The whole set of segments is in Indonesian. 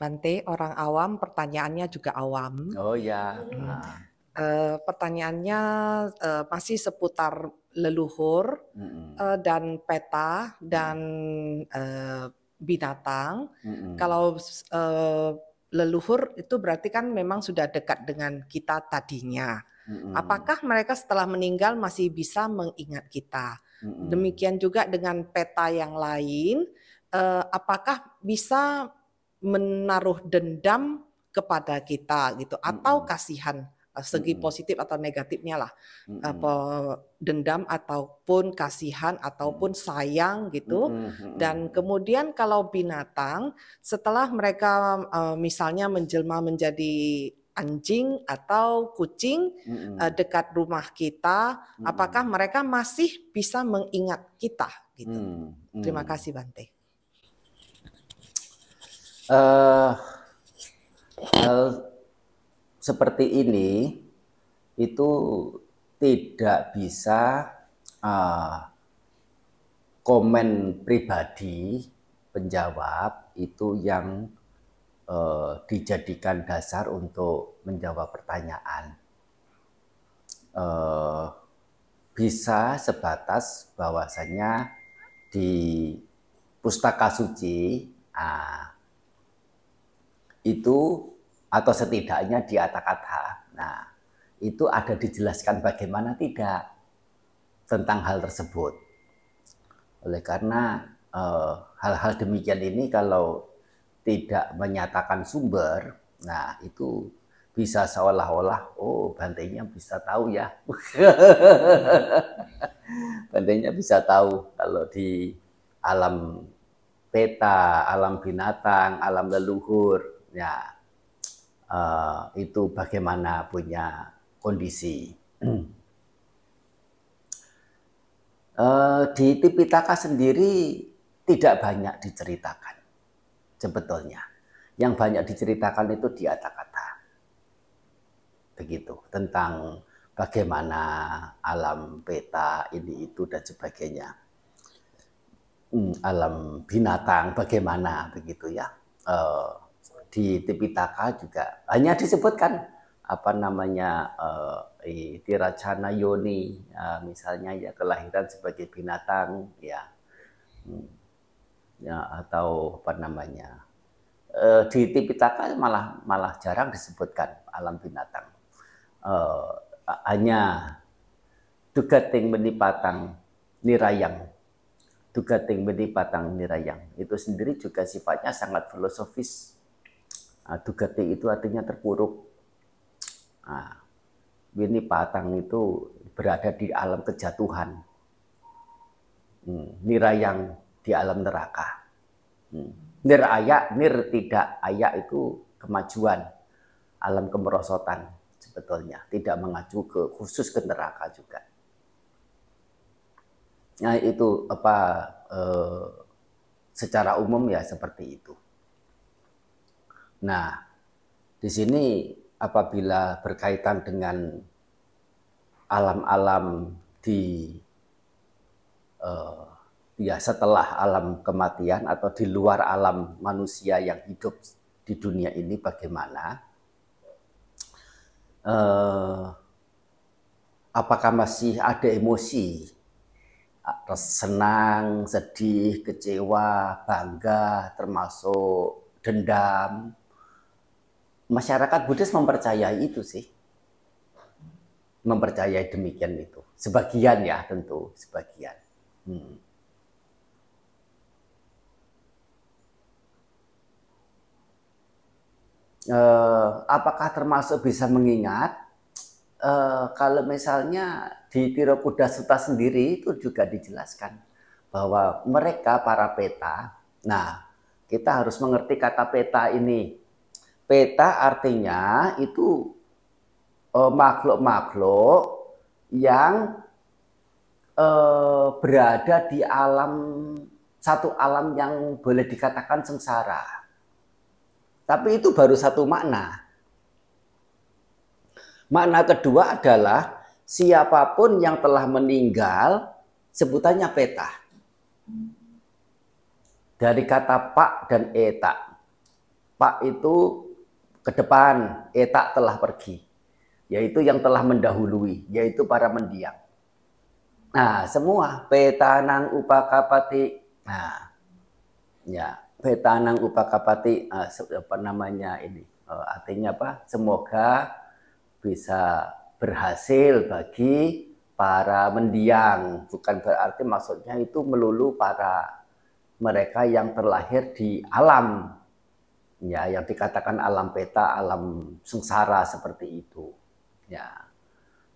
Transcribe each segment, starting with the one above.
Bante, orang awam pertanyaannya juga awam. Oh ya. Hmm. Eh, pertanyaannya eh, masih seputar leluhur Mm-mm. eh, dan peta dan eh, binatang. Mm-mm. Kalau eh, leluhur itu berarti kan memang sudah dekat dengan kita tadinya. Mm-mm. Apakah mereka setelah meninggal masih bisa mengingat kita? Mm-mm. Demikian juga dengan peta yang lain, eh, apakah bisa menaruh dendam kepada kita gitu atau kasihan eh, segi positif atau negatifnya lah. Apa dendam ataupun kasihan ataupun sayang gitu. Dan kemudian kalau binatang setelah mereka eh, misalnya menjelma menjadi anjing atau kucing Mm-mm. eh, dekat rumah kita, apakah mereka masih bisa mengingat kita gitu. Mm, Terima kasih Bante. Eh, hal seperti ini itu tidak bisa eh, komen pribadi penjawab itu yang eh, dijadikan dasar untuk menjawab pertanyaan. Eh, bisa sebatas bahwasanya di pustaka suci ah, itu atau setidaknya di kata Nah, itu ada dijelaskan bagaimana tidak tentang hal tersebut. Oleh karena eh, hal-hal demikian ini kalau tidak menyatakan sumber, nah itu bisa seolah-olah oh bantainya bisa tahu ya. bantainya bisa tahu kalau di alam peta, alam binatang, alam leluhur, ya eh, itu bagaimana punya kondisi. Eh, di Tipitaka sendiri tidak banyak diceritakan sebetulnya. Yang banyak diceritakan itu di kata-kata. Begitu, tentang bagaimana alam peta ini itu dan sebagainya. Hmm, alam binatang bagaimana begitu ya. Eh, di Tipitaka juga hanya disebutkan apa namanya eh, Tiracana Yoni eh, misalnya ya kelahiran sebagai binatang ya. Hmm. ya atau apa namanya Eh, di Tipitaka malah malah jarang disebutkan alam binatang. Eh, hanya dugating menipatang nirayang. Dugating menipatang nirayang. Itu sendiri juga sifatnya sangat filosofis dugati itu artinya terpuruk Nah, Wini Patang itu berada di alam kejatuhan. Hmm, nirayang di alam neraka. Hmm. Nir ayak, nir tidak ayak itu kemajuan, alam kemerosotan sebetulnya, tidak mengacu ke khusus ke neraka juga. Nah itu apa eh, secara umum ya seperti itu. Nah di sini apabila berkaitan dengan alam-alam di eh, ya setelah alam kematian atau di luar alam manusia yang hidup di dunia ini bagaimana? Eh, apakah masih ada emosi? Senang, sedih, kecewa, bangga, termasuk dendam, masyarakat Buddhis mempercayai itu sih. Mempercayai demikian itu. Sebagian ya tentu, sebagian. Hmm. Eh, apakah termasuk bisa mengingat? Eh, kalau misalnya di Tirokuda Sutta sendiri itu juga dijelaskan bahwa mereka para peta, nah kita harus mengerti kata peta ini Peta artinya itu makhluk-makhluk yang eh, berada di alam satu alam yang boleh dikatakan sengsara. Tapi itu baru satu makna. Makna kedua adalah siapa pun yang telah meninggal sebutannya peta. Dari kata pak dan eta pak itu ke depan, etak telah pergi. Yaitu yang telah mendahului, yaitu para mendiang. Nah, semua petanang upakapati. Nah, ya, petanang upakapati uh, apa namanya ini? Uh, artinya apa? Semoga bisa berhasil bagi para mendiang. Bukan berarti maksudnya itu melulu para mereka yang terlahir di alam. Ya, yang dikatakan alam peta, alam sengsara seperti itu. Ya.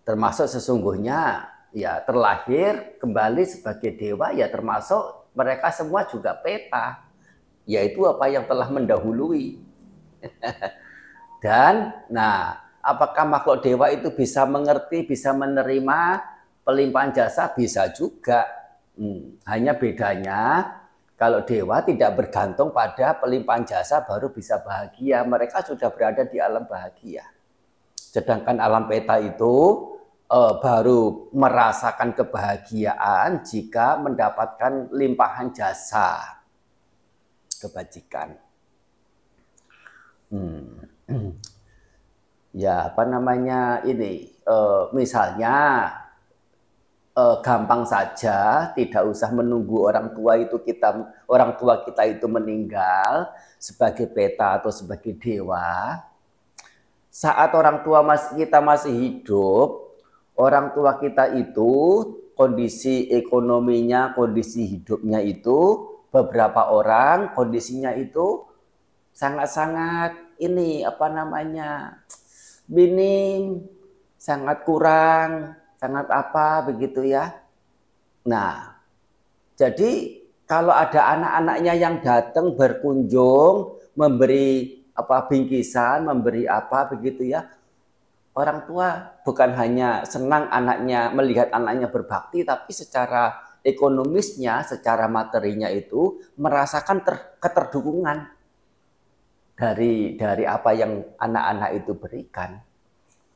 Termasuk sesungguhnya ya terlahir kembali sebagai dewa ya termasuk mereka semua juga peta yaitu apa yang telah mendahului dan nah apakah makhluk dewa itu bisa mengerti bisa menerima pelimpahan jasa bisa juga hmm, hanya bedanya kalau dewa tidak bergantung pada pelimpahan jasa baru bisa bahagia mereka sudah berada di alam bahagia sedangkan alam peta itu uh, baru merasakan kebahagiaan jika mendapatkan limpahan jasa kebajikan. Hmm. Ya, apa namanya ini? Uh, misalnya uh, gampang saja, tidak usah menunggu orang tua itu kita orang tua kita itu meninggal sebagai peta atau sebagai dewa. Saat orang tua mas, kita masih hidup, orang tua kita itu kondisi ekonominya, kondisi hidupnya itu beberapa orang kondisinya itu sangat-sangat ini apa namanya minim, sangat kurang, sangat apa begitu ya. Nah, jadi kalau ada anak-anaknya yang datang berkunjung, memberi apa bingkisan, memberi apa begitu ya, orang tua bukan hanya senang anaknya melihat anaknya berbakti, tapi secara ekonomisnya, secara materinya itu merasakan ter, keterdukungan dari dari apa yang anak-anak itu berikan.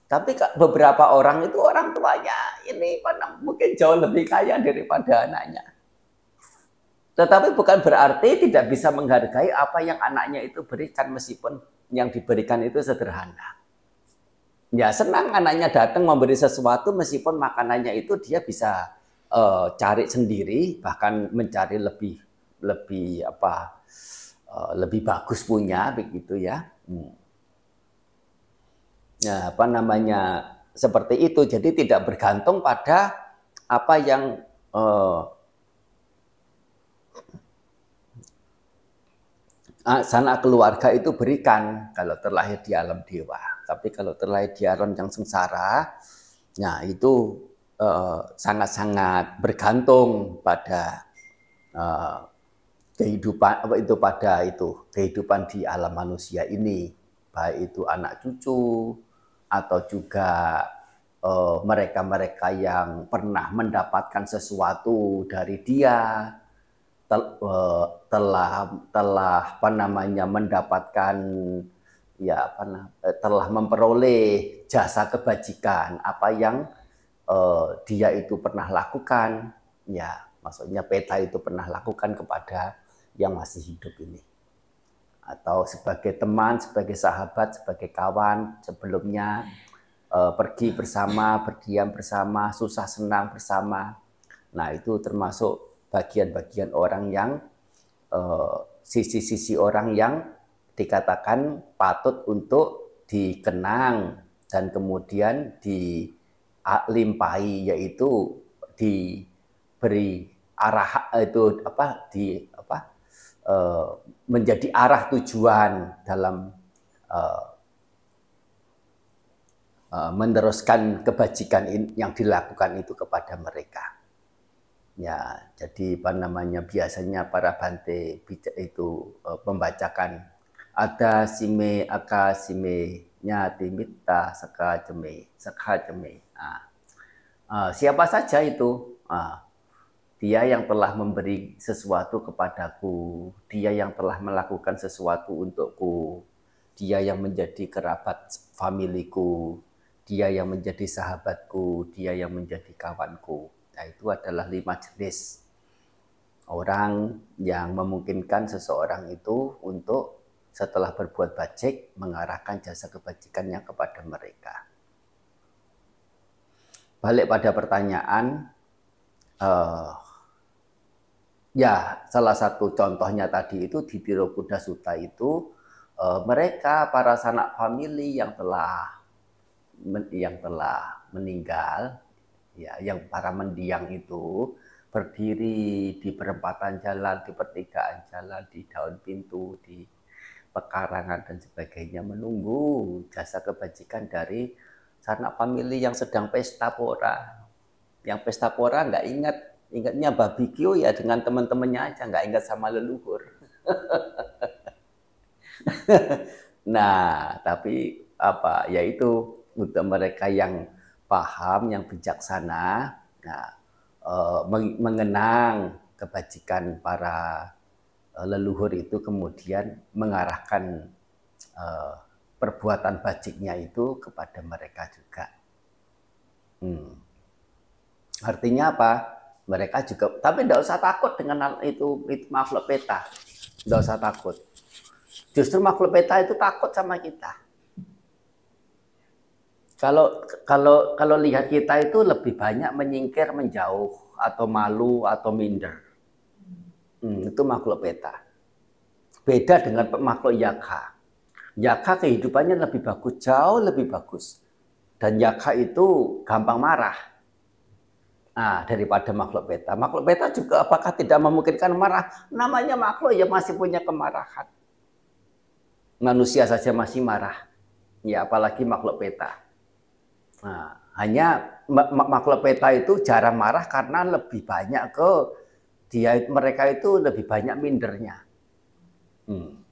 Tapi beberapa orang itu orang tuanya ini mungkin jauh lebih kaya daripada anaknya. Tetapi bukan berarti tidak bisa menghargai apa yang anaknya itu berikan meskipun yang diberikan itu sederhana ya senang anaknya datang memberi sesuatu meskipun makanannya itu dia bisa uh, cari sendiri bahkan mencari lebih lebih apa uh, lebih bagus punya begitu ya. Hmm. Ya apa namanya seperti itu. Jadi tidak bergantung pada apa yang uh, sana keluarga itu berikan. Kalau terlahir di alam dewa. Tapi kalau terlahir di alam yang sengsara, nah itu eh, sangat-sangat uh, bergantung pada uh, kehidupan apa itu pada itu kehidupan di alam manusia ini, baik itu anak cucu atau juga eh, mereka-mereka uh, yang pernah mendapatkan sesuatu dari dia telah telah apa namanya mendapatkan ya apa eh, telah memperoleh jasa kebajikan apa yang uh, dia itu pernah lakukan. Ya maksudnya peta itu pernah lakukan kepada yang masih hidup ini atau sebagai teman sebagai sahabat sebagai kawan sebelumnya uh, pergi bersama berdiam bersama susah senang bersama. Nah itu termasuk bagian-bagian orang yang sisi-sisi uh, orang yang dikatakan patut untuk dikenang dan kemudian dilimpahi yaitu diberi arah itu apa di apa e, menjadi arah tujuan dalam e, e, meneruskan kebajikan yang dilakukan itu kepada mereka. Ya, jadi apa namanya biasanya para bante itu e, membacakan ada sime aka sime nyati mita saka jeme saka jeme ah. ah, siapa saja itu ah, dia yang telah memberi sesuatu kepadaku. Dia yang telah melakukan sesuatu untukku. Dia yang menjadi kerabat familiku. Dia yang menjadi sahabatku. Dia yang menjadi kawanku. Nah itu adalah lima jenis orang yang memungkinkan seseorang itu untuk setelah berbuat bajik mengarahkan jasa kebajikannya kepada mereka. Balik pada pertanyaan, uh, ya salah satu contohnya tadi itu di Biro Kuda Suta itu uh, mereka para sanak famili yang telah yang telah meninggal, ya yang para mendiang itu berdiri di perempatan jalan, di pertigaan jalan, di daun pintu, di pekarangan dan sebagainya menunggu jasa kebajikan dari sanak famili yang sedang pesta pora. Yang pesta pora nggak ingat, ingatnya barbecue ya dengan teman-temannya aja, nggak ingat sama leluhur. nah, tapi apa? Yaitu untuk mereka yang paham, yang bijaksana, nah, eh, mengenang kebajikan para Eh, leluhur itu kemudian mengarahkan uh, perbuatan bajiknya itu kepada mereka juga. Hmm. Artinya apa? Mereka juga, tapi tidak usah takut dengan itu, itu makhluk peta. Tidak usah takut. Justru makhluk peta itu takut sama kita. Kalau kalau kalau lihat kita itu lebih banyak menyingkir, menjauh, atau malu, atau minder. Hmm, itu makhluk peta. Beda dengan makhluk yaka. Yaka kehidupannya lebih bagus, jauh lebih bagus. Dan yaka itu gampang marah. Nah, daripada makhluk peta. Makhluk peta juga apakah tidak memungkinkan marah? Namanya makhluk ya masih punya kemarahan. Manusia saja masih marah. Ya, apalagi makhluk peta. Nah, hanya makhluk peta itu jarang marah karena lebih banyak ke dia mereka itu lebih banyak mindernya. Hmm.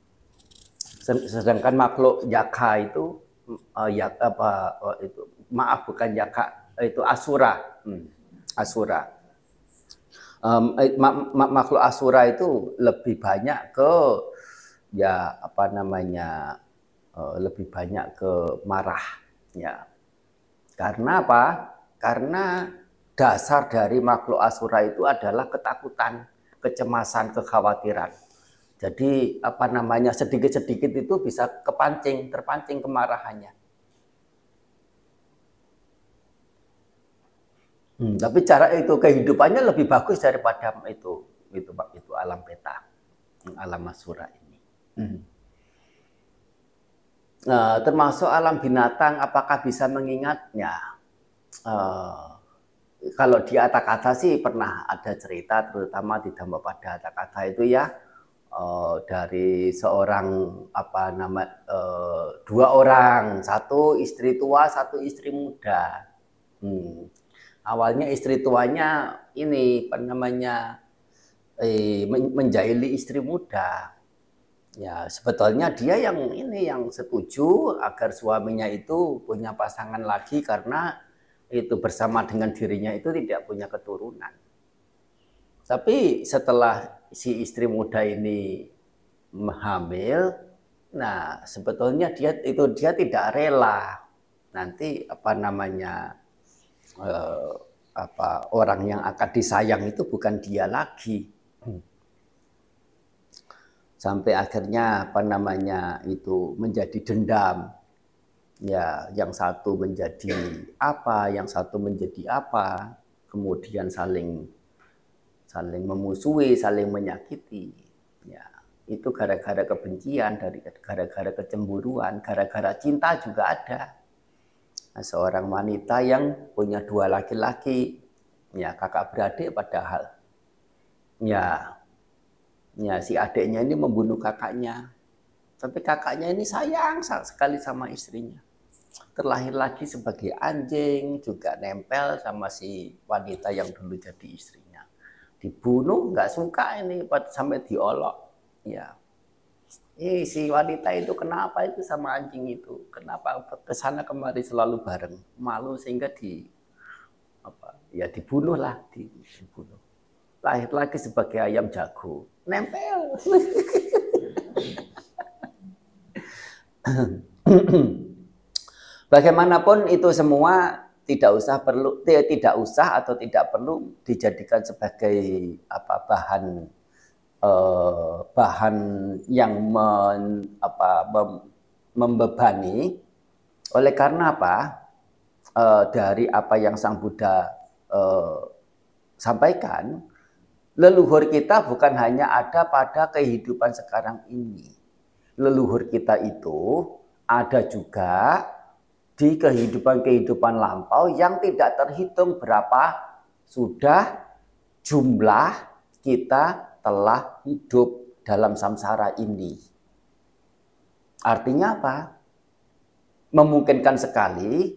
Sedangkan makhluk yaka itu uh, ya apa uh, itu maaf bukan yaka itu asura. Hmm. Asura. Um, mak, mak, makhluk asura itu lebih banyak ke ya apa namanya uh, lebih banyak ke marah ya. Karena apa? Karena dasar dari makhluk asura itu adalah ketakutan, kecemasan, kekhawatiran. Jadi apa namanya sedikit-sedikit itu bisa kepancing, terpancing kemarahannya. Hmm, tapi cara itu kehidupannya lebih bagus daripada itu itu itu alam peta, alam asura ini. Hmm. Nah, termasuk alam binatang, apakah bisa mengingatnya? Uh, kalau di kata-kata sih pernah ada cerita terutama di dalam pada kata-kata itu ya uh, dari seorang apa nama uh, dua orang satu istri tua satu istri muda hmm. Awalnya istri tuanya ini apa namanya eh, menjahili istri muda ya sebetulnya dia yang ini yang setuju agar suaminya itu punya pasangan lagi karena itu bersama dengan dirinya itu tidak punya keturunan. Tapi setelah si istri muda ini hamil, nah sebetulnya dia itu dia tidak rela nanti apa namanya eh, apa orang yang akan disayang itu bukan dia lagi. Sampai akhirnya apa namanya itu menjadi dendam ya yang satu menjadi apa, yang satu menjadi apa, kemudian saling saling memusuhi, saling menyakiti. Ya, itu gara-gara kebencian, dari gara-gara kecemburuan, gara-gara cinta juga ada. Nah, seorang wanita yang punya dua laki-laki, ya kakak beradik padahal. Ya, ya si adiknya ini membunuh kakaknya. Tapi kakaknya ini sayang sekali sama istrinya terlahir lagi sebagai anjing, juga nempel sama si wanita yang dulu jadi istrinya. Dibunuh nggak suka ini sampai diolok. Ya. Eh, si wanita itu kenapa itu sama anjing itu? Kenapa ke sana kemari selalu bareng? Malu sehingga di apa? Ya dibunuh lah, dibunuh. Lahir lagi sebagai ayam jago. Nempel. Bagaimanapun itu semua tidak usah perlu tidak usah atau tidak perlu dijadikan sebagai apa bahan eh, bahan yang men, apa, mem, membebani. Oleh karena apa? Eh, dari apa yang Sang Buddha eh, sampaikan, leluhur kita bukan hanya ada pada kehidupan sekarang ini. Leluhur kita itu ada juga di kehidupan-kehidupan lampau yang tidak terhitung berapa sudah jumlah kita telah hidup dalam samsara ini. Artinya apa? Memungkinkan sekali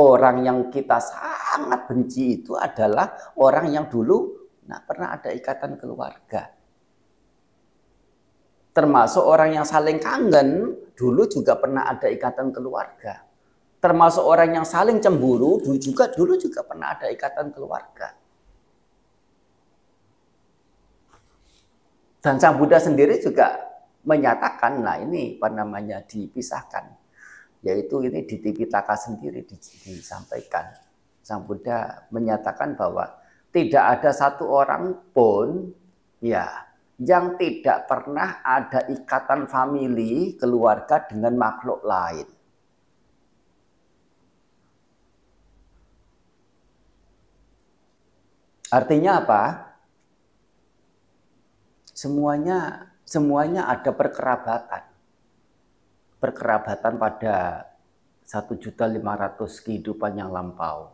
orang yang kita sangat benci itu adalah orang yang dulu nah, pernah ada ikatan keluarga. Termasuk orang yang saling kangen, dulu juga pernah ada ikatan keluarga termasuk orang yang saling cemburu dulu juga dulu juga pernah ada ikatan keluarga. Dan Sang Buddha sendiri juga menyatakan, nah ini apa namanya dipisahkan, yaitu ini di Tipitaka sendiri disampaikan. Sang Buddha menyatakan bahwa tidak ada satu orang pun ya yang tidak pernah ada ikatan famili keluarga dengan makhluk lain. Artinya apa? Semuanya semuanya ada perkerabatan. Perkerabatan pada 1.500 kehidupan yang lampau.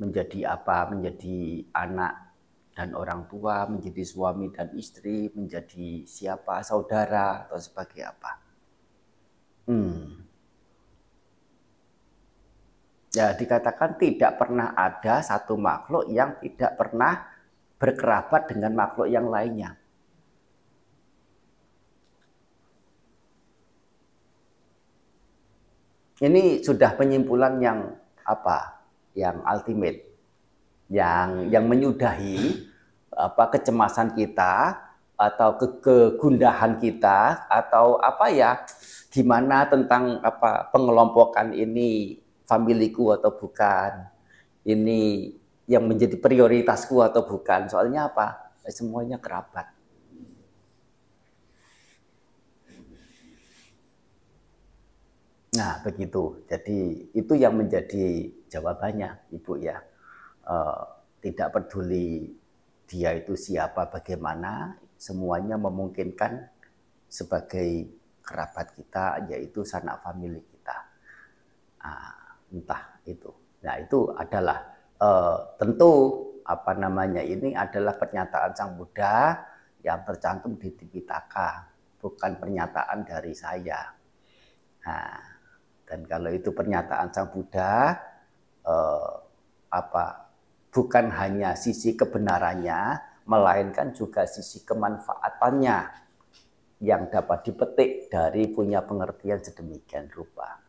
Menjadi apa? Menjadi anak dan orang tua, menjadi suami dan istri, menjadi siapa, saudara, atau sebagai apa. Hmm. Ya, dikatakan tidak pernah ada satu makhluk yang tidak pernah berkerabat dengan makhluk yang lainnya. Ini sudah penyimpulan yang apa? Yang ultimate. Yang yang menyudahi apa kecemasan kita atau ke kegundahan kita atau apa ya gimana tentang apa pengelompokan ini familiku atau bukan. Ini yang menjadi prioritasku atau bukan. Soalnya apa? Semuanya kerabat. Nah, begitu. Jadi itu yang menjadi jawabannya, Ibu ya. E, tidak peduli dia itu siapa, bagaimana, semuanya memungkinkan sebagai kerabat kita, yaitu sanak famili kita. Nah, entah itu. Nah itu adalah uh, tentu apa namanya ini adalah pernyataan Sang Buddha yang tercantum di Tipitaka, bukan pernyataan dari saya. Nah, dan kalau itu pernyataan Sang Buddha, uh, apa bukan hanya sisi kebenarannya, melainkan juga sisi kemanfaatannya yang dapat dipetik dari punya pengertian sedemikian rupa.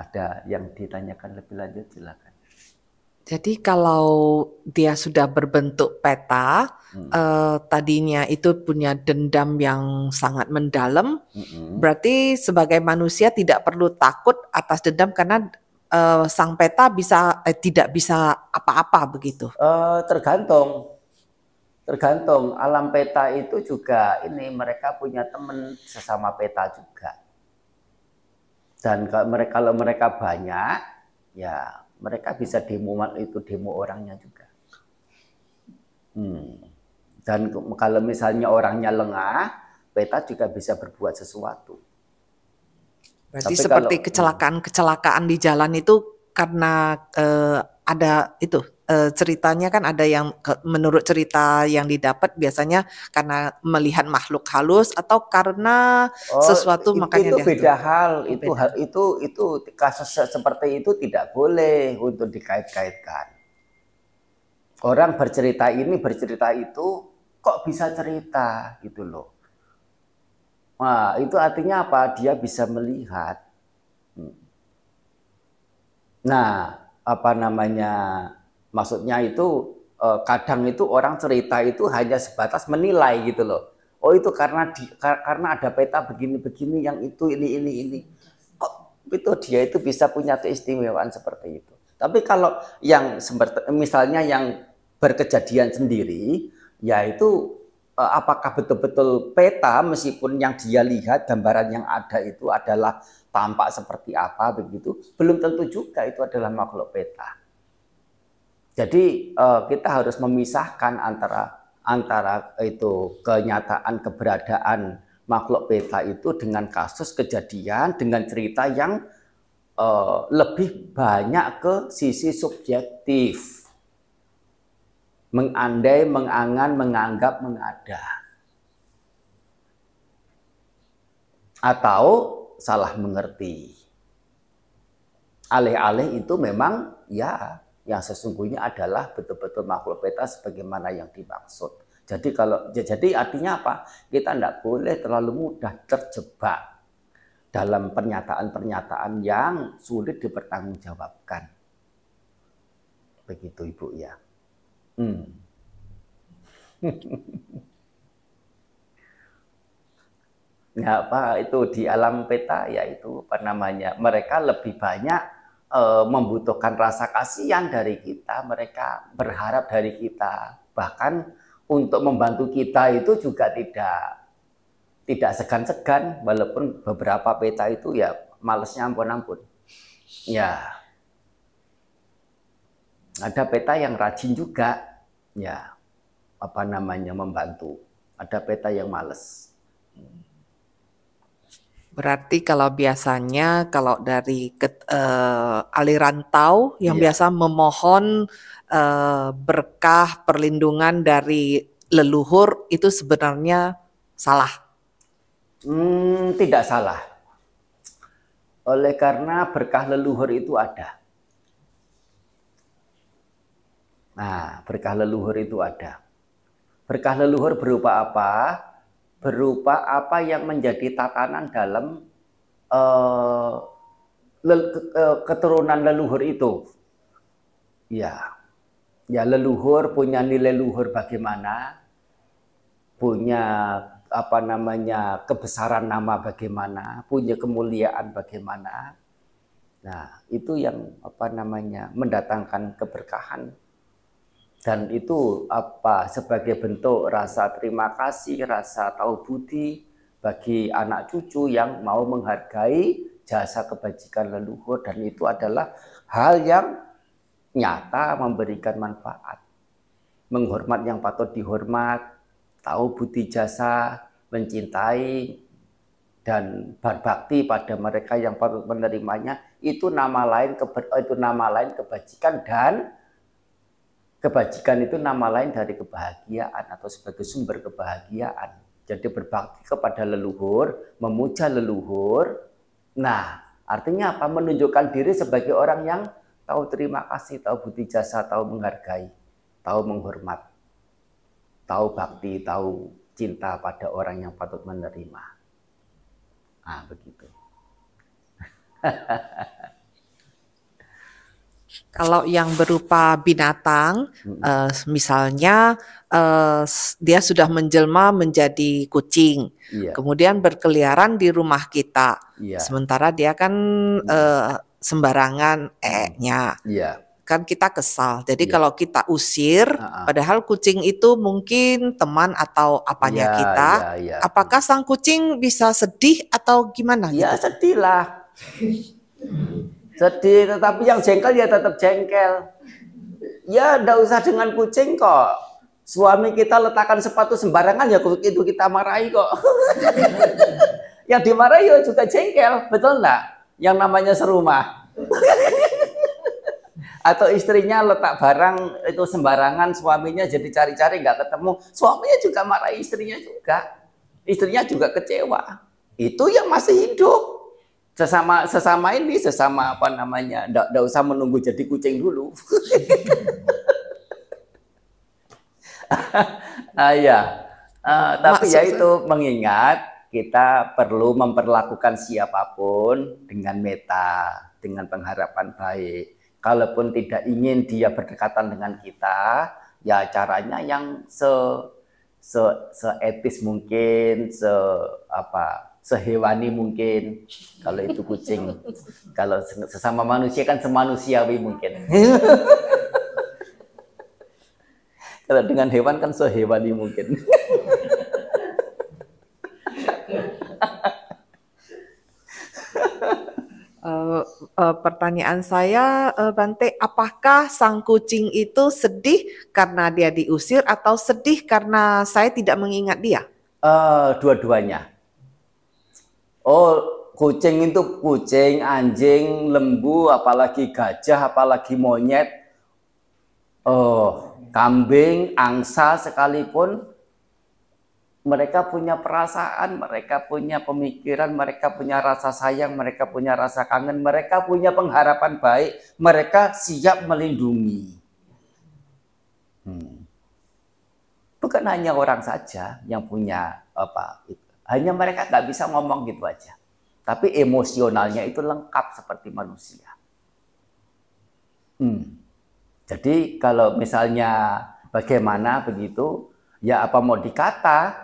Ada yang ditanyakan lebih lanjut silakan. Jadi kalau dia sudah berbentuk peta, hmm. eh, tadinya itu punya dendam yang sangat mendalam, hmm. berarti sebagai manusia tidak perlu takut atas dendam karena eh, sang peta bisa eh, tidak bisa apa-apa begitu. Uh, tergantung, tergantung. Alam peta itu juga ini mereka punya teman sesama peta juga. Dan kalau mereka, kalau mereka banyak, ya mereka bisa demo itu demo orangnya juga. Hmm. Dan kalau misalnya orangnya lengah, peta juga bisa berbuat sesuatu. Berarti Tapi seperti kecelakaan-kecelakaan di jalan itu karena eh, ada itu uh, ceritanya kan ada yang menurut cerita yang didapat biasanya karena melihat makhluk halus atau karena oh, sesuatu itu, makanya itu beda hal oh, itu beda. hal itu itu kasus seperti itu tidak boleh untuk dikait-kaitkan orang bercerita ini bercerita itu kok bisa cerita gitu loh Nah, itu artinya apa? Dia bisa melihat. Hmm. Nah, apa namanya Maksudnya itu eh, kadang itu orang cerita itu hanya sebatas menilai gitu loh. Oh itu karena di, karena ada peta begini-begini yang itu ini ini ini. Oh, itu dia itu bisa punya keistimewaan seperti itu. Tapi kalau yang misalnya yang berkejadian sendiri, yaitu eh, apakah betul-betul peta meskipun yang dia lihat gambaran yang ada itu adalah tampak seperti apa begitu, belum tentu juga itu adalah makhluk peta. Jadi eh, kita harus memisahkan antara antara itu kenyataan keberadaan makhluk peta itu dengan kasus kejadian dengan cerita yang uh, lebih banyak ke sisi subjektif. Mengandai, mengangan, menganggap, mengada. Atau salah mengerti. Alih-alih itu memang ya yang sesungguhnya adalah betul-betul makhluk peta sebagaimana yang dimaksud. Jadi kalau jadi artinya apa? Kita tidak boleh terlalu mudah terjebak dalam pernyataan-pernyataan yang sulit dipertanggungjawabkan. Begitu Ibu ya. Hmm. ya apa itu di alam peta ya itu apa namanya mereka lebih banyak e, membutuhkan rasa kasihan dari kita mereka berharap dari kita bahkan untuk membantu kita itu juga tidak tidak segan-segan walaupun beberapa peta itu ya malesnya ampun-ampun. Ya. Ada peta yang rajin juga ya apa namanya membantu. Ada peta yang males. Berarti kalau biasanya kalau dari ke, uh, aliran tau yang yeah. biasa memohon uh, berkah perlindungan dari leluhur itu sebenarnya salah. Hmm, tidak salah. Oleh karena berkah leluhur itu ada. Nah, berkah leluhur itu ada. Berkah leluhur berupa apa? Berupa apa yang menjadi tatanan dalam uh, le, uh, keturunan leluhur itu. Ya, ya leluhur punya nilai leluhur bagaimana, punya apa namanya kebesaran nama bagaimana, punya kemuliaan bagaimana. Nah, itu yang apa namanya mendatangkan keberkahan dan itu apa? Sebagai bentuk rasa terima kasih, rasa tahu budi bagi anak cucu yang mau menghargai jasa kebajikan leluhur dan itu adalah hal yang nyata memberikan manfaat. Menghormat yang patut dihormat, tahu budi jasa, mencintai dan berbakti pada mereka yang patut menerimanya. Itu nama lain itu nama lain kebajikan dan kebajikan itu nama lain dari kebahagiaan atau sebagai sumber kebahagiaan. Jadi berbakti kepada leluhur, memuja leluhur. Nah, artinya apa? Menunjukkan diri sebagai orang yang tahu terima kasih, tahu budi jasa, tahu menghargai, tahu menghormat tahu bakti, tahu cinta pada orang yang patut menerima. Ah, begitu. Kalau yang berupa binatang, hmm. uh, misalnya uh, dia sudah menjelma menjadi kucing, yeah. kemudian berkeliaran di rumah kita, yeah. sementara dia kan uh, sembarangan e-nya. Yeah kan kita kesal. Jadi ya. kalau kita usir, uh-uh. padahal kucing itu mungkin teman atau apanya ya, kita, ya, ya. apakah sang kucing bisa sedih atau gimana? Ya gitu? sedih lah. sedih, tetapi yang jengkel ya tetap jengkel. Ya tidak usah dengan kucing kok. Suami kita letakkan sepatu sembarangan ya itu kita marahi kok. yang dimarahi ya juga jengkel, betul enggak? Yang namanya serumah atau istrinya letak barang itu sembarangan suaminya jadi cari-cari nggak ketemu suaminya juga marah istrinya juga istrinya juga kecewa itu yang masih hidup sesama sesama ini sesama apa namanya nggak usah menunggu jadi kucing dulu. Ah ya uh, tapi Maksudnya... ya itu mengingat kita perlu memperlakukan siapa pun dengan meta dengan pengharapan baik. Kalaupun tidak ingin dia berdekatan dengan kita, ya caranya yang se se seetis mungkin, se apa sehewani mungkin kalau itu kucing. kalau sesama manusia kan semanusiawi mungkin. Kalau dengan hewan kan sehewani mungkin. Uh, uh, pertanyaan saya, uh, Bante, apakah sang kucing itu sedih karena dia diusir atau sedih karena saya tidak mengingat dia? Uh, dua-duanya. Oh, kucing itu kucing, anjing, lembu, apalagi gajah, apalagi monyet, oh, kambing, angsa sekalipun mereka punya perasaan, mereka punya pemikiran, mereka punya rasa sayang, mereka punya rasa kangen, mereka punya pengharapan baik, mereka siap melindungi. Hmm. Bukan hanya orang saja yang punya apa, hanya mereka nggak bisa ngomong gitu aja. Tapi emosionalnya itu lengkap seperti manusia. Hmm. Jadi kalau misalnya bagaimana begitu, ya apa mau dikata,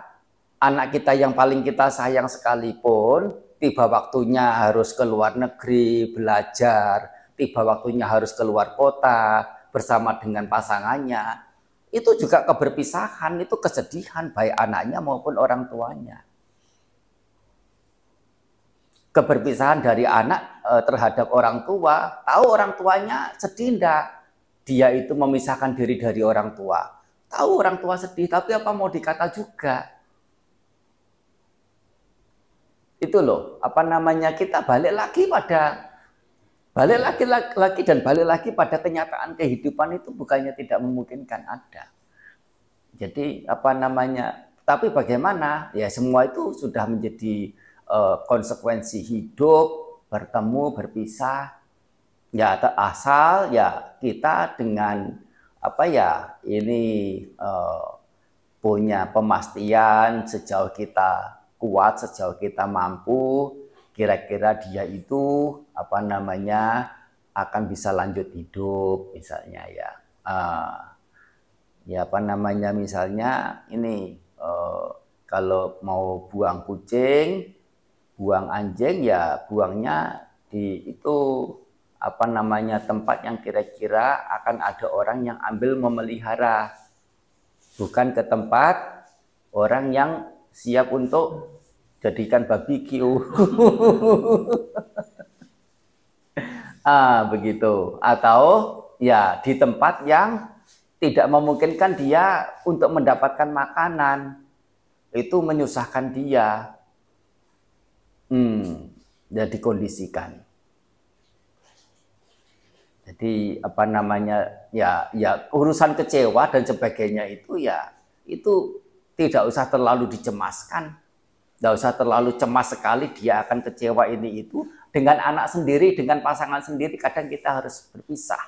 anak kita yang paling kita sayang sekalipun, tiba waktunya harus ke luar negeri, belajar, tiba waktunya harus keluar kota bersama dengan pasangannya, itu juga keberpisahan, itu kesedihan baik anaknya maupun orang tuanya. Keberpisahan dari anak e, terhadap orang tua, tahu orang tuanya sedih enggak? Dia itu memisahkan diri dari orang tua. Tahu orang tua sedih, tapi apa mau dikata juga? itu loh apa namanya kita balik lagi pada balik lagi lagi dan balik lagi pada kenyataan kehidupan itu bukannya tidak memungkinkan ada jadi apa namanya tapi bagaimana ya semua itu sudah menjadi uh, konsekuensi hidup bertemu berpisah ya asal ya kita dengan apa ya ini uh, punya pemastian sejauh kita kuat sejauh kita mampu kira-kira dia itu apa namanya akan bisa lanjut hidup misalnya ya. Uh, ya apa namanya misalnya ini uh, kalau mau buang kucing buang anjing ya buangnya di itu apa namanya tempat yang kira-kira akan ada orang yang ambil memelihara bukan ke tempat orang yang siap untuk jadikan barbecue. ah, begitu. Atau ya di tempat yang tidak memungkinkan dia untuk mendapatkan makanan. Itu menyusahkan dia. Hmm, ya dikondisikan. Jadi apa namanya ya ya urusan kecewa dan sebagainya itu ya itu tidak usah terlalu dicemaskan. Tidak usah terlalu cemas sekali dia akan kecewa ini itu. Dengan anak sendiri, dengan pasangan sendiri kadang kita harus berpisah.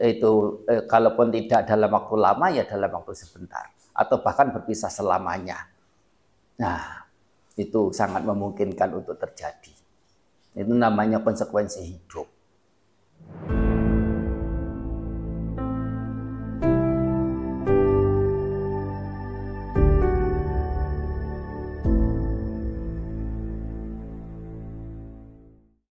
Itu eh, kalaupun tidak dalam waktu lama ya dalam waktu sebentar. Atau bahkan berpisah selamanya. Nah, itu sangat memungkinkan untuk terjadi. Itu namanya konsekuensi hidup.